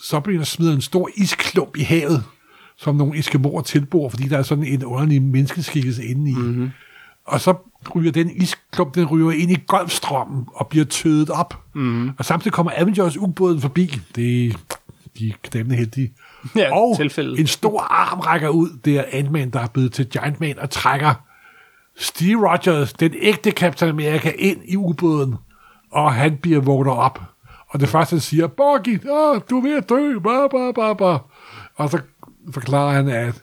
Submariner smider en stor isklump i havet, som nogle eskimoer tilbor, fordi der er sådan en underlig menneskeskikkelse inde i. Mm-hmm. Og så ryger den isklump, den ryger ind i golfstrømmen og bliver tødet op. Mm. Og samtidig kommer Avengers ubåden forbi. Det de er knæmmende heldige. Ja, og tilfældet. en stor arm rækker ud. Det er Ant-Man, der er blevet til Giant Man og trækker Steve Rogers, den ægte Captain America, ind i ubåden. Og han bliver vågnet op. Og det første, han siger, Boggy, åh, du er ved at dø, ba, ba, ba, ba. Og så forklarer han, at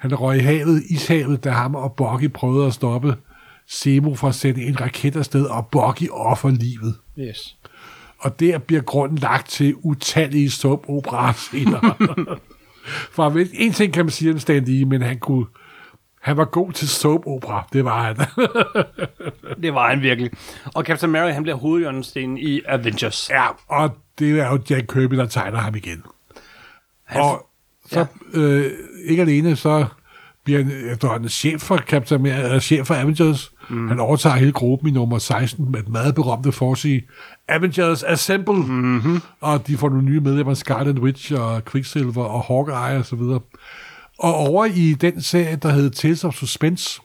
han røg i havet, ishavet, da ham og Boggy prøvede at stoppe Semo for at sende en raket afsted, og Boggy offer livet. Yes. Og der bliver grunden lagt til utallige soap opera senere. For en ting kan man sige om Stan Lee, men han kunne han var god til soap opera, det var han. Det var han virkelig. Og Captain America, han bliver hovedhjørnesten i Avengers. ja, og det er jo Jack Kirby, der tegner ham igen. Han, Og så, ja. øh, ikke alene, så bliver han efterhånden chef for Captain America, øh, chef for Avengers. Mm. Han overtager hele gruppen i nummer 16 med et meget berømte forsige. Avengers Assemble! Mm-hmm. Og de får nogle nye medlemmer, Scarlet Witch og Quicksilver og Hawkeye og så videre. Og over i den serie, der hed Tales of Suspense,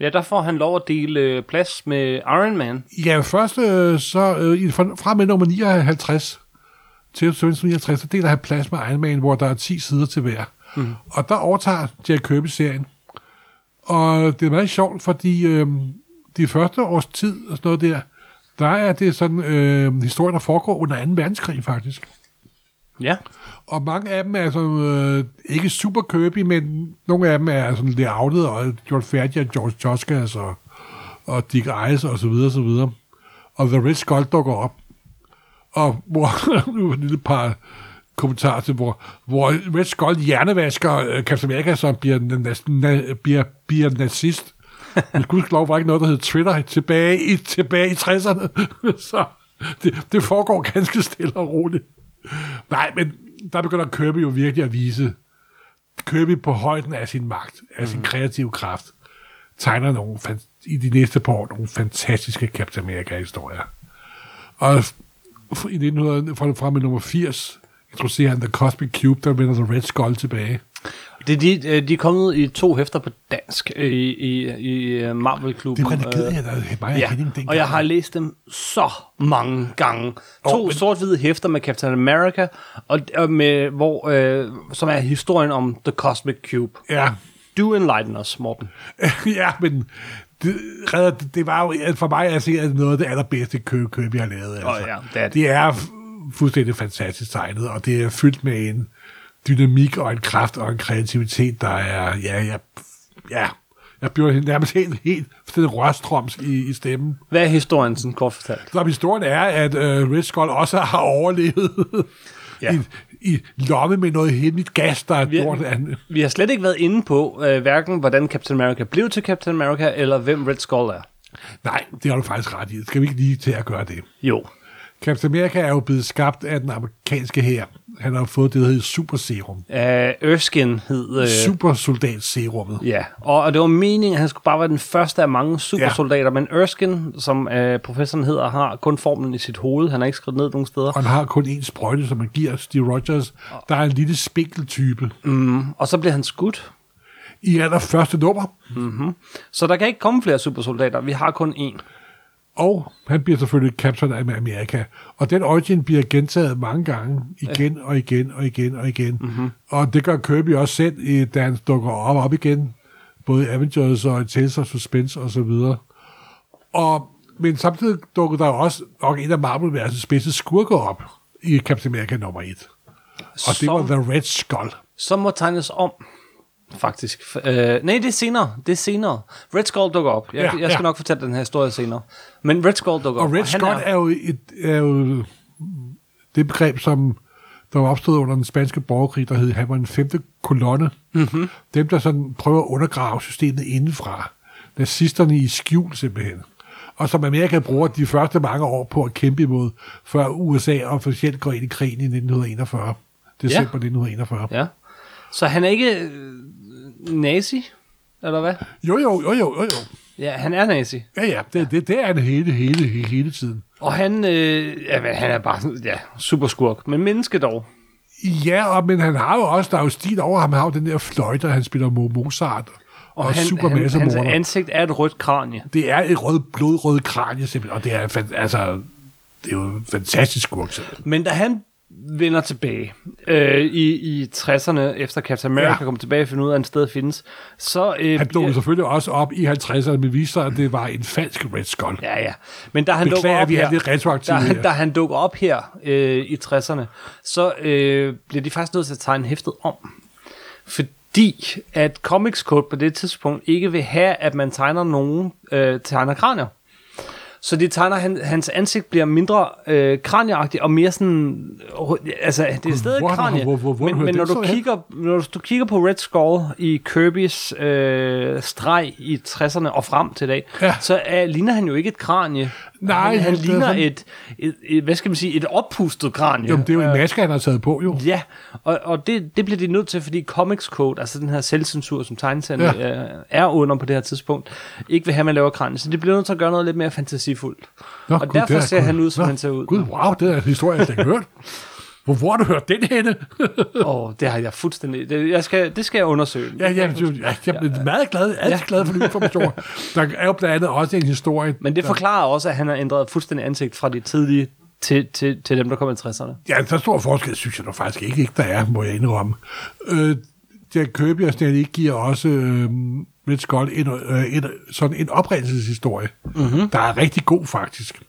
ja, der får han lov at dele øh, plads med Iron Man. Ja, først øh, så øh, fra med nummer 59 til 1759, så deler han plads med Iron Man, hvor der er 10 sider til hver. Mm. Og der overtager Jack Kirby-serien. Og det er meget sjovt, fordi øh, de første års tid og sådan noget der, der er det sådan øh, historie, der foregår under 2. verdenskrig faktisk. Ja. Og mange af dem er sådan, øh, ikke super Kirby, men nogle af dem er sådan lidt outet, og gjort færdige af George Toscas og, og Dick Eyes og så videre, så videre. Og The Red Skull dukker op. Og hvor, nu et lille par kommentarer til, hvor, hvor Red Skull hjernevasker øh, Captain America, som bliver, næsten, na, bliver, bliver nazist. Men gudskelov var ikke noget, der hed Twitter tilbage i, tilbage i 60'erne. så det, det foregår ganske stille og roligt. Nej, men der begynder Kirby jo virkelig at vise Kirby på højden af sin magt, af sin kreative kraft, tegner nogle, i de næste par år nogle fantastiske Captain America-historier. Og i 1900, fra, fra med nummer 80, introducerer han The Cosmic Cube, der vender The Red Skull tilbage. Det, de, øh, de er kommet i to hæfter på dansk øh, i, i, i øh, Marvel-klubben. Det redigerede jeg da mig Ja, Henning dengang. og jeg har læst dem så mange gange. To Åh, men- sort-hvide hæfter med Captain America, og, og med, hvor, øh, som er historien om The Cosmic Cube. Ja, Do enlighten us, Morten. ja, men det, det, var jo for mig at se, at noget af det allerbedste kø, køb, jeg har lavet. Altså. Åh ja, det er det. det er fu- fuldstændig fantastisk tegnet, og det er fyldt med en dynamik og en kraft og en kreativitet, der er, ja, ja, ja, jeg bliver nærmest helt, helt sådan rørstrøms i, i stemmen. Hvad er historien, sådan kort fortalt? Så historien er, at uh, Red Skull også har overlevet Ja. i, i lomme med noget hemmeligt gas, der er Vi- gjort af Vi har slet ikke været inde på, øh, hverken hvordan Captain America blev til Captain America, eller hvem Red Skull er. Nej, det har du faktisk ret i. Skal vi ikke lige til at gøre det? Jo. Captain America er jo blevet skabt af den amerikanske hær. Han har fået det, der hedder Super Serum. Uh, Erskine hed... Øh. Øh, Super Soldat Serummet. Ja, og, og det var meningen, at han skulle bare være den første af mange supersoldater, ja. men Erskine, som øh, professoren hedder, har kun formlen i sit hoved. Han har ikke skrevet ned nogen steder. Og han har kun én sprøjte, som man giver Steve Rogers. Der er en lille spinkeltype. Og så bliver han skudt. I aller første nummer. Så der kan ikke komme flere supersoldater. Vi har kun én. Og han bliver selvfølgelig Captain af Amerika. Og den origin bliver gentaget mange gange. Igen og igen og igen og igen. Mm-hmm. Og det gør Kirby også selv, i- da han dukker op, op igen. Både Avengers og Tales of Suspense og så videre. Og, men samtidig dukker der også nok en af Marvel-verdens bedste skurker op i Captain America nummer 1. Og det var Som, The Red Skull. som må tegnes om, faktisk. Øh, nej, det er senere. Det er senere. Red Skull dukker op. Jeg, Ja, jeg skal ja. nok fortælle den her historie senere. Men Red Skull dukker Og op. Red han Skull er jo, et, er jo det begreb, som der var opstået under den spanske borgerkrig, der hed, han var en femte kolonne. Mm-hmm. Dem, der sådan prøver at undergrave systemet indenfra. Nazisterne i skjul simpelthen. og som Amerika bruger de første mange år på at kæmpe imod, før USA officielt går ind i krigen i 1941. December Ja. 1941. Ja. Så han er ikke nazi, eller hvad? Jo, jo, jo, jo, jo, jo. Ja, han er nazi. Ja, ja, det, det, det er han hele, hele, hele, hele tiden. Og han, øh, ja, men han er bare sådan, ja, super skurk, men menneske dog. Ja, og, men han har jo også, der er jo stil over ham, han har jo den der fløjte, han spiller Mo- Mozart, og, og han, super han, masse hans morder. ansigt er et rødt kranie. Det er et rød, blodrød kranie simpelthen, og det er, altså, det er jo en fantastisk skurk simpelthen. Men da han vender tilbage øh, i, i 60'erne, efter Captain America Ja. kommer tilbage og finder ud af, at en sted findes, så... Øh, Han dukkede bliver- selvfølgelig også op i 50'erne, men viste sig, at det var en falsk Red Skull. Ja, ja. Men da han dukker Beklager, op vi er her, lidt retroaktive da, her. han, da han dukker op her øh, i 60'erne, så øh, bliver de faktisk nødt til at tegne hæftet om. Fordi at Comics Code på det tidspunkt ikke vil have, at man tegner nogen øh, tegner kranier. Så de tegner, han, hans ansigt bliver mindre øh, kranieagtigt og mere sådan, øh, altså det er stadig hvor- kranie, hvor- hvor- hvor har du men, men når, det du kigger, når du kigger på Red Skull i Kirby's øh, streg i 60'erne og frem til i dag, Ja. så er, ligner han jo ikke et kranie. Nej, han, han det er ligner sådan- et, et, et, hvad skal man sige, et oppustet kranie. Jamen, det er jo en maske, han har taget på, jo. Ja, og, og det, det bliver de nødt til, fordi Comics Code, altså den her selvcensur, som tegneserien Ja. ja. er under på det her tidspunkt, ikke vil have, at man laver kranje. Så de bliver nødt til at gøre noget lidt mere fantasifuldt. Nå, og derfor det er- ser han ud, som Nå, han ser ud. Gud, wow, det er en historie, jeg ikke hørt. Hvor, hvor har du hørt den henne? Åh, oh, det har jeg fuldstændig... Det, jeg skal, det skal jeg undersøge. ja, ja, du, ja, jeg er meget glad, altid Ja. glad for de informationer. Der er jo blandt andet også en historie. Men det forklarer også, at han har ændret fuldstændig ansigt fra de tidlige til, til, til dem, der kom i 60'erne. Ja, så stor forskel synes jeg nu faktisk ikke, ikke der er, må jeg indrømme. Øh, Jack Kirby og Stan Lee giver også øh, Red Skull en, øh, en, sådan en oprindelseshistorie, mm-hmm. der er rigtig god faktisk.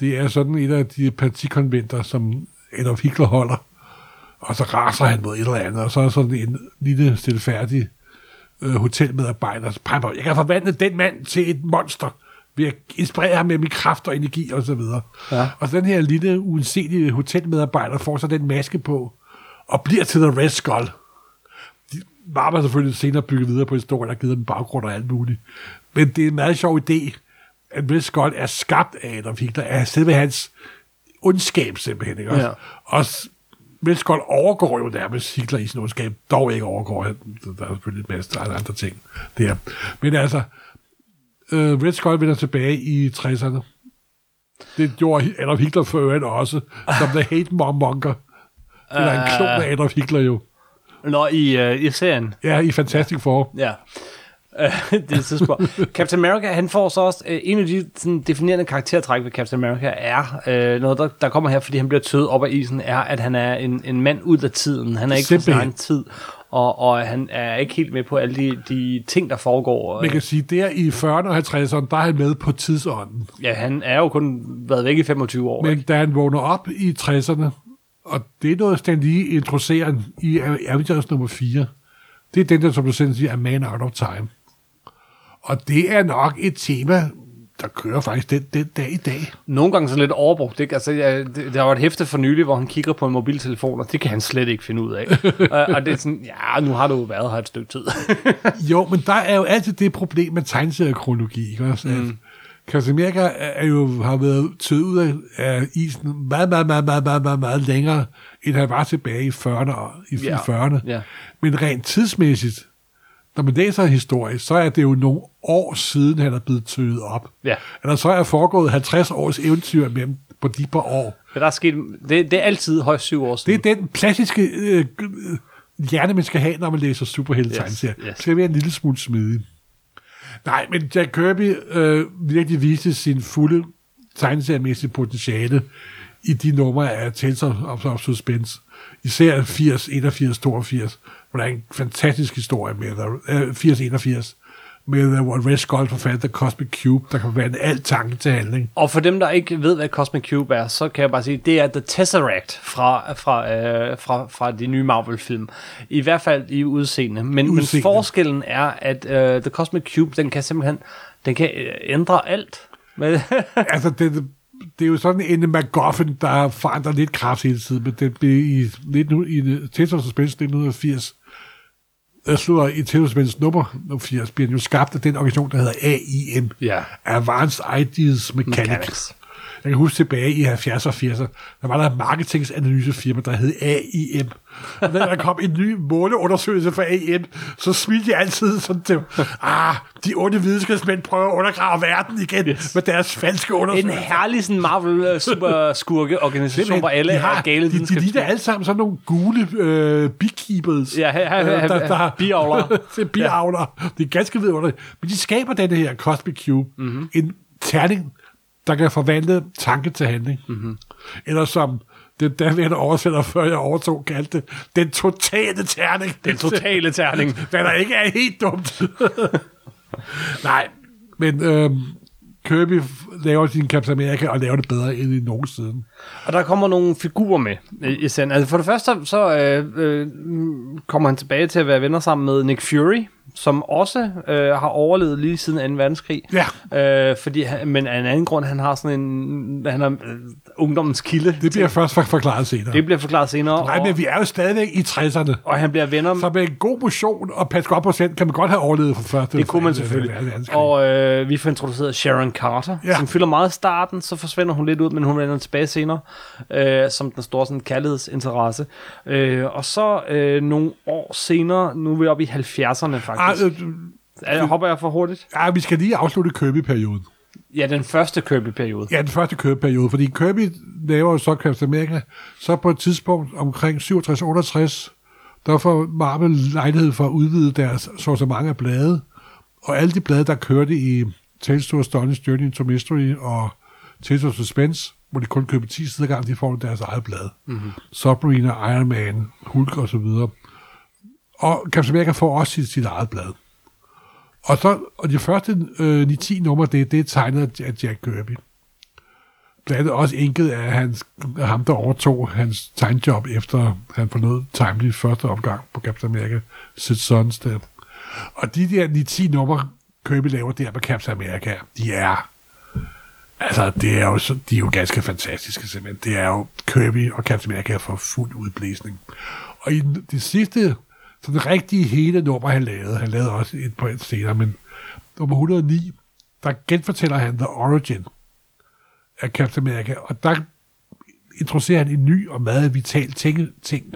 Det er sådan et af de partikonventer, som Adolf Hitler holder, og så raser han mod et eller andet, og så er sådan en lille stilfærdig øh, hotelmedarbejder, der peger jeg kan forvandle den mand til et monster, ved at inspirere ham med min kraft og energi og så videre. Ja. Og så den her lille uanselige hotelmedarbejder får så den maske på, og bliver til The Red Skull. De var selvfølgelig senere bygget videre på historien, og givet dem baggrund og alt muligt. Men det er en meget sjov idé, at Red Skull er skabt af Adolf Hitler, af selve hans ondskab simpelthen. Ikke? også? Ja. Og s- Red Skull overgår jo nærmest Hitler i sin ondskab, dog ikke overgår han. Der er selvfølgelig en masse andre ting der. Men altså, øh, Red Skull vender tilbage i 60'erne. Det gjorde Adolf Hitler for øvrigt også, som The Hate Monger. Det er en klon af Adolf Hitler jo. Nå, i, øh, i serien. Ja, i Fantastic Four. Ja. Det et tidspunkt. Captain America, han får så også øh, en af de sådan, definerende karaktertræk ved Captain America er øh, noget, der, der kommer her, fordi han bliver tøet op af isen, er, at han er en, en mand ud af tiden. Han er ikke på sin egen tid, og, og han er ikke helt med på alle de, de ting, der foregår. Man kan sige, der i 40'erne og 50'erne, der er han med på tidsånden. Ja, han er jo kun været væk i 25 år. Men ikke? da han vågner op i 60'erne, og det er noget, Stan Lee introducerer i Avengers nummer 4, det er den der, som du selv siger, er Man Out of Time. Og det er nok et tema, der kører faktisk den, den dag i dag. Nogle gange så lidt overbrugt. Ikke? Altså, jeg, det, der var et hæfte for nylig, hvor han kigger på en mobiltelefon, og det kan han slet ikke finde ud af. og, og det er sådan, ja, nu har du jo været her et stykke tid. Jo, men der er jo altid det problem med tegneseriekronologi, ikke også? Mm. Captain America er jo, har været tøet ud af, isen meget, meget, meget, meget, meget, meget, meget længere, end han var tilbage i 40'erne. og- I, Ja. i 40'erne. Ja. Men rent tidsmæssigt, når man læser historie, så er det jo nogle år siden, han er blevet tøet op. Ja. Eller så er foregået 50 års eventyr med dem på de par år. Men der er sket, det, det er altid højst syv år Det siden. er den klassiske øh, hjerne, man skal have, når man læser superhelte-tegneserier. Yes, yes. Det skal være en lille smule smidig. Nej, men Jack Kirby øh, virkelig viste sin fulde tegneseriemæssige potentiale i de numre af Tales of, of Suspense. Især 80, 81, 82, der er en fantastisk historie med øh, 80, 81, med uh, hvor Red Skull forfandt The Cosmic Cube, der kan være alt tanke til handling. Og for dem, der ikke ved, hvad Cosmic Cube er, så kan jeg bare sige, det er The Tesseract fra, fra, øh, fra, fra de nye Marvel-film. I hvert fald i udseende. Men, men Udseende. forskellen er, at øh, The Cosmic Cube, den kan simpelthen den kan øh, ændre alt. Men, altså, det, det er jo sådan en MacGuffin, der forandrer lidt kraft hele tiden, men det blev i, 19, i of Suspense 1980 jeg slutter Intelligence nummer, nummer 80, bliver den jo skabt af den organisation, der hedder AIM. Ja. Advanced Ideas Mechanics. Mechanics. Jeg kan huske tilbage i 70'erne og 80'erne, der var der et marketingsanalysefirma, der hed AIM. Og når der kom en ny måneundersøgelse fra AIM, så smilte jeg altid sådan til, ah, de onde videnskabsmænd prøver at undergrave verden igen yes. med deres falske En undersøgelser. herlig sådan Marvel øh, super skurke organisation, hvor alle de er gale de, de, de ligner alle sammen sådan nogle gule øh, beekeepers. Ja, her- her- Øh, her- der, der, biavlere. det er biavlere. Det er ganske vidunderligt. Men de skaber denne her Cosmic Cube. Mhm. Mm-hmm. En terning, der kan forvandle tanke til handling. Mhm. Mm-hmm. Eller som den daværende oversætter, før jeg overtog, kaldte det, den totale terning. Den totale terning. Hvad der ikke er helt dumt. Nej, men øhm, Kirby laver sin Captain America og laver det bedre end i nogen siden. Og der kommer nogle figurer med i, serien. Altså for det første, så øh, øh, mm, kommer han tilbage til at være venner sammen med Nick Fury, som også øh, har overlevet lige siden 2. verdenskrig. Ja. Øh, fordi han, men af en anden grund, han har sådan en... Han er øh, ungdommens kilde. Det bliver først for- forklaret senere. det bliver forklaret senere. Nej, og, men vi er jo stadigvæk i 60'erne. og han bliver venner Så med en god motion og pas godt procent, kan man godt have overlevet for første. Det kunne man selvfølgelig. Og øh, vi får introduceret Sharon Carter, Ja. som fylder meget i starten, så forsvinder hun lidt ud, men hun vender tilbage senere, øh, som den store sådan, kærlighedsinteresse. Øh, og så øh, nogle år senere, nu er vi oppe i 70'erne Ah, faktisk. øh, Ah, hopper jeg for hurtigt? ja, vi skal lige afslutte Kirby-perioden. Ja, den første Kirby-periode. Ja, den første Kirby-periode, fordi Kirby laver jo så Captain America, så på et tidspunkt omkring 67-68, der får Marvel lejlighed for at udvide deres sortiment af blade, og alle de blade, der kørte i Tales to Astonish Journey into Mystery og Tales of Suspense, hvor de kun køber 10 sider gang, de får deres eget blad. Mm-hmm. Submarine, Iron Man, Hulk og så videre. Og Captain America får også sit, sit eget blad. Og, så, og de første øh, 9-10 numre, det, det er tegnet af Jack Kirby. Blandt andet også enket af, hans, af ham, der overtog hans tegnjob, efter han forlod Timely første omgang på Captain America, Sid Sunstead. Og de der 9-10 numre, Kirby laver der på Captain America, de er Altså, det er jo, så, de er jo ganske fantastiske, simpelthen. Det er jo Kirby og Captain America for fuld udblæsning. Og i de det sidste, så den rigtige hele nummer, han lavede, han lavede også et på et senere, men nummer 109, der genfortæller han The Origin af Captain America, og der introducerer han en ny og meget vital ting. ting.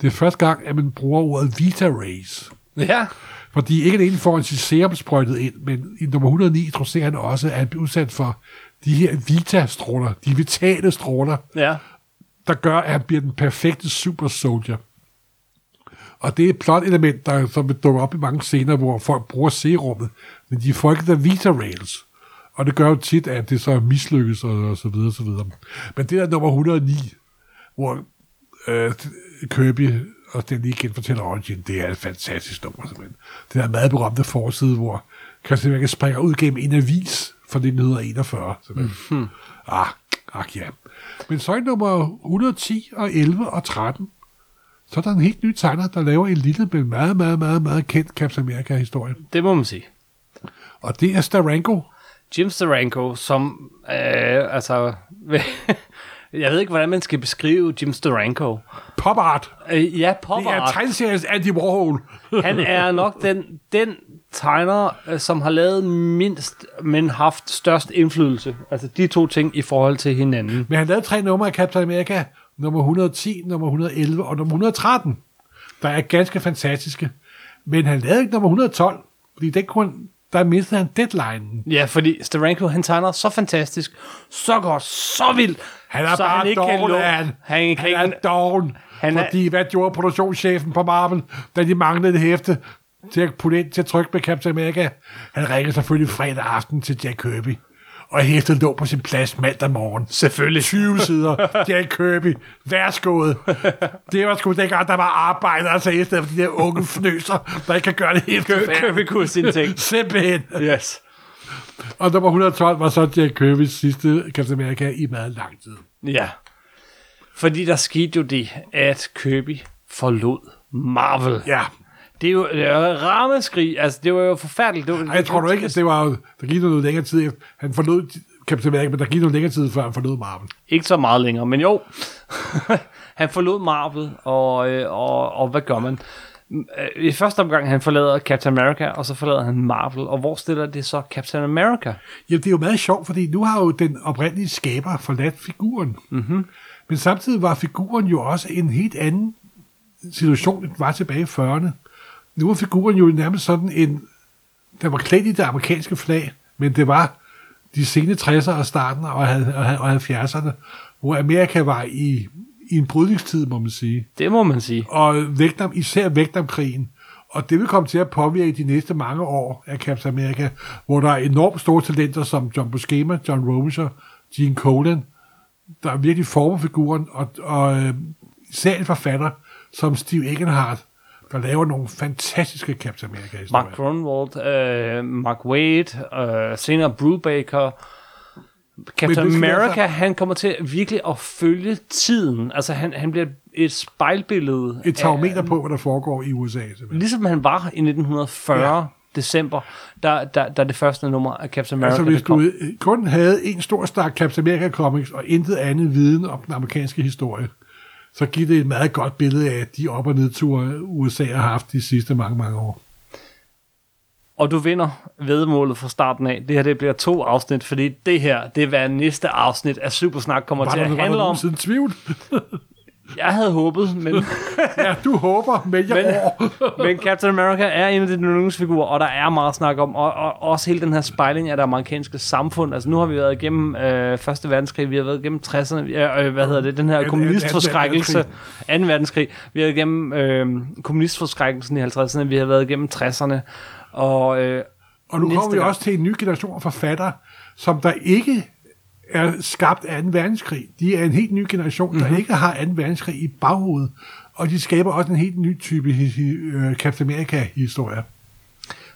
Det er første gang, at man bruger ordet Vita Rays. Ja. Fordi ikke alene får han sit serum sprøjtet ind, men i nummer 109 introducerer han også, at han bliver udsat for de her Vita-stråler, de vitale stråler, Ja. der gør, at han bliver den perfekte super soldier. Og det er et plot-element, der, som vil dukke op i mange scener, hvor folk bruger serummet, men de får ikke der Vita Rails. Og det gør jo tit, at det så mislykkes, og, og så videre, og så videre. Men det er nummer 109, hvor øh, Kirby og den lige igen fortæller Origin, det er et fantastisk nummer, simpelthen. Det er meget berømte forside, hvor America springer ud gennem en avis fra 1941. Simpelthen. Mm-hmm. Ah, ah, ja. Men så i nummer 110 og 11 og 13, så er der en helt ny tegner, der laver en lille, men meget, meget, meget, meget kendt Captain America-historie. Det må man sige. Og det er Staranko. Jim Steranko, som... Øh, altså... jeg ved ikke, hvordan man skal beskrive Jim Steranko. Pop art. Øh, ja, pop Det er art. tegneseriens Andy Warhol. Han er nok den, den tegner, øh, som har lavet mindst, men haft størst indflydelse. Altså de to ting i forhold til hinanden. Men han lavede tre numre af Captain America. Nummer 110, nummer 111 og nummer 113. Der er ganske fantastiske. Men han lavede ikke nummer 112, fordi den kunne, der mistede han deadline. Ja, fordi Steranko, han tegner så fantastisk, så godt, så vildt. Han er så bare han ikke kan doven, lå- er han. Han, kan han er doven. Han er- fordi hvad gjorde produktionschefen på Marvel, da de manglede det hæfte til at putte ind til at trykke med Captain America? Han ringede selvfølgelig fredag aften til Jack Kirby. Og hæftet lå på sin plads mandag morgen. Selvfølgelig. 20 sider. Jack Kirby. Værsgået. Det var sgu dengang, der var arbejder altså i stedet for de der unge fnøser, der ikke kan gøre det helt Kirby kunne sine ting. Simpelthen. Yes. Og nummer 112 var så Jack Kirbys sidste Captain America i meget lang tid. Ja. Fordi der skete jo det, at Kirby forlod Marvel. Ja. Det er jo det er jo et rammeskrig. Altså, det var jo forfærdeligt. Det var, Ej, jeg tror du ikke, at det var... Der gik noget længere tid. Han forlod Captain America, men der gik noget længere tid, før han forlod Marvel. Ikke så meget længere, men jo. han forlod Marvel, og, øh, og, og hvad gør man? Øh, I første omgang, han forlader Captain America, og så forlader han Marvel. Og hvor stiller det så Captain America? Jamen, det er jo meget sjovt, fordi nu har jo den oprindelige skaber forladt figuren. Mm-hmm. Men samtidig var figuren jo også en helt anden situation, end var tilbage i 40'erne. Nu var figuren jo nærmest sådan en... Der var klædt i det amerikanske flag, men det var de sene 60'ere og starten og og 70'erne, hvor Amerika var i, i en brydningstid, må man sige. Det må man sige. Og Vietnam, især Vietnamkrigen. Og det vil komme til at påvirke de næste mange år af Captain America, hvor der er enormt store talenter som John Buscema, John Romita, Gene Colan, der virkelig former figuren, og, og øh, især en forfatter som Steve Egenhardt, der laver nogle fantastiske Captain America-historier. Mark Grunwald, øh, Mark Wade, øh, senere Brubaker, Captain Men America, altså- han kommer til virkelig at følge tiden. Altså, han, han bliver et spejlbillede. Et tarometer på, hvad der foregår i USA. Simpelthen. Ligesom han var i 1940, Ja. december, da, da, da det første nummer af Captain America Altså, hvis du kun havde en stor stak Captain America comics, og intet andet viden om den amerikanske historie, så giver det et meget godt billede af de op- og nedture, USA har haft de sidste mange, mange år. Og du vinder vedmålet fra starten af. Det her det bliver to afsnit, fordi det her, det er hvad næste afsnit af Supersnak kommer Var til der, at var der handle om. nogensinde tvivl? Jeg havde håbet, men, Ja, du håber, men jeg Men- men Captain America er en af de yndlingsfigurer, og der er meget snak om, og, og også hele den her spejling af det amerikanske samfund. Altså nu har vi været igennem øh, Første Verdenskrig, vi har været igennem 60'erne, vi er, øh, hvad hedder det, den her kommunistforskrækkelse, anden 2. verdenskrig. Vi har været igennem øh, kommunistforskrækkelsen i 50'erne, vi har været igennem 60'erne, og øh, Og nu kommer vi også til en ny generation af forfattere, som der ikke er skabt af 2. verdenskrig. De er en helt ny generation, der Mhm. mm-hmm. ikke har 2. verdenskrig i baghovedet. Og de skaber også en helt ny type øh, Captain America-historie.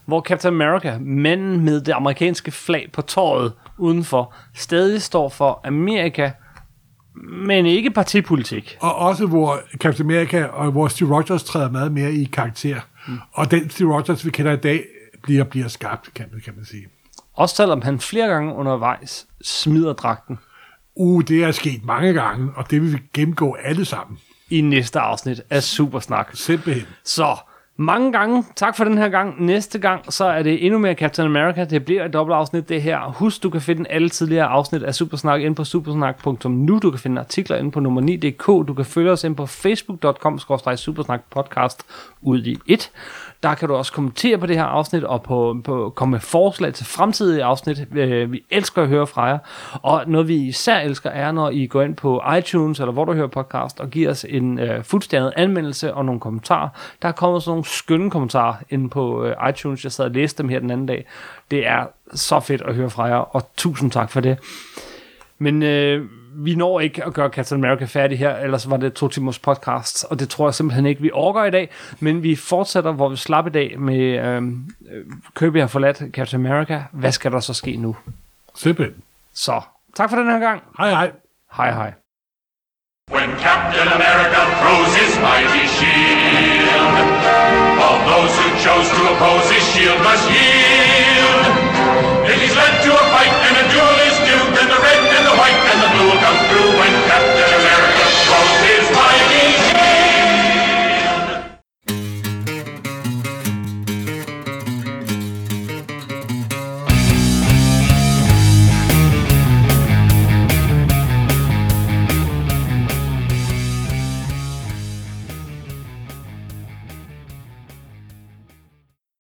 hvor Captain America, manden med det amerikanske flag på tåret udenfor, stadig står for Amerika, men ikke partipolitik. Og også hvor Captain America og hvor Steve Rogers træder meget mere i karakter. Mm. Og den Steve Rogers, vi kender i dag, bliver, bliver skabt, kan kan man sige. Også selvom han flere gange undervejs smider dragten Uh, det er sket mange gange, og det vil vi gennemgå alle sammen. i næste afsnit af Supersnak. Simpelthen. Så mange gange. Tak for den her gang. Næste gang, så er det endnu mere Captain America. Det bliver et dobbelt afsnit, det her. Husk, du kan finde alle tidligere afsnit af Supersnak inde på supersnak.nu. Du kan finde artikler inde på nummer 9.dk. Du kan følge os inde på facebook.com supersnak podcast ud i et. Der kan du også kommentere på det her afsnit og på, på komme med forslag til fremtidige afsnit. Øh, vi elsker at høre fra jer. Og noget vi især elsker er, når I går ind på iTunes eller hvor du hører podcast og giver os en øh, fuldstændig anmeldelse og nogle kommentarer. Der er kommet sådan nogle skønne kommentarer inde på øh, iTunes. Jeg sad og læste dem her den anden dag. Det er så fedt at høre fra jer, og tusind tak for det. Men øh, vi når ikke at gøre Captain America færdig her, ellers var det to timers podcast, og det tror jeg simpelthen ikke, vi overgår i dag. Men vi fortsætter, hvor vi slap i dag med øh, øh, Kirby har forladt Captain America. Hvad skal der så ske nu? Simpelthen. Så tak for den her gang. Hej hej. Hej hej. When Captain America throws his mighty shield, all those who chose to oppose his shield must yield.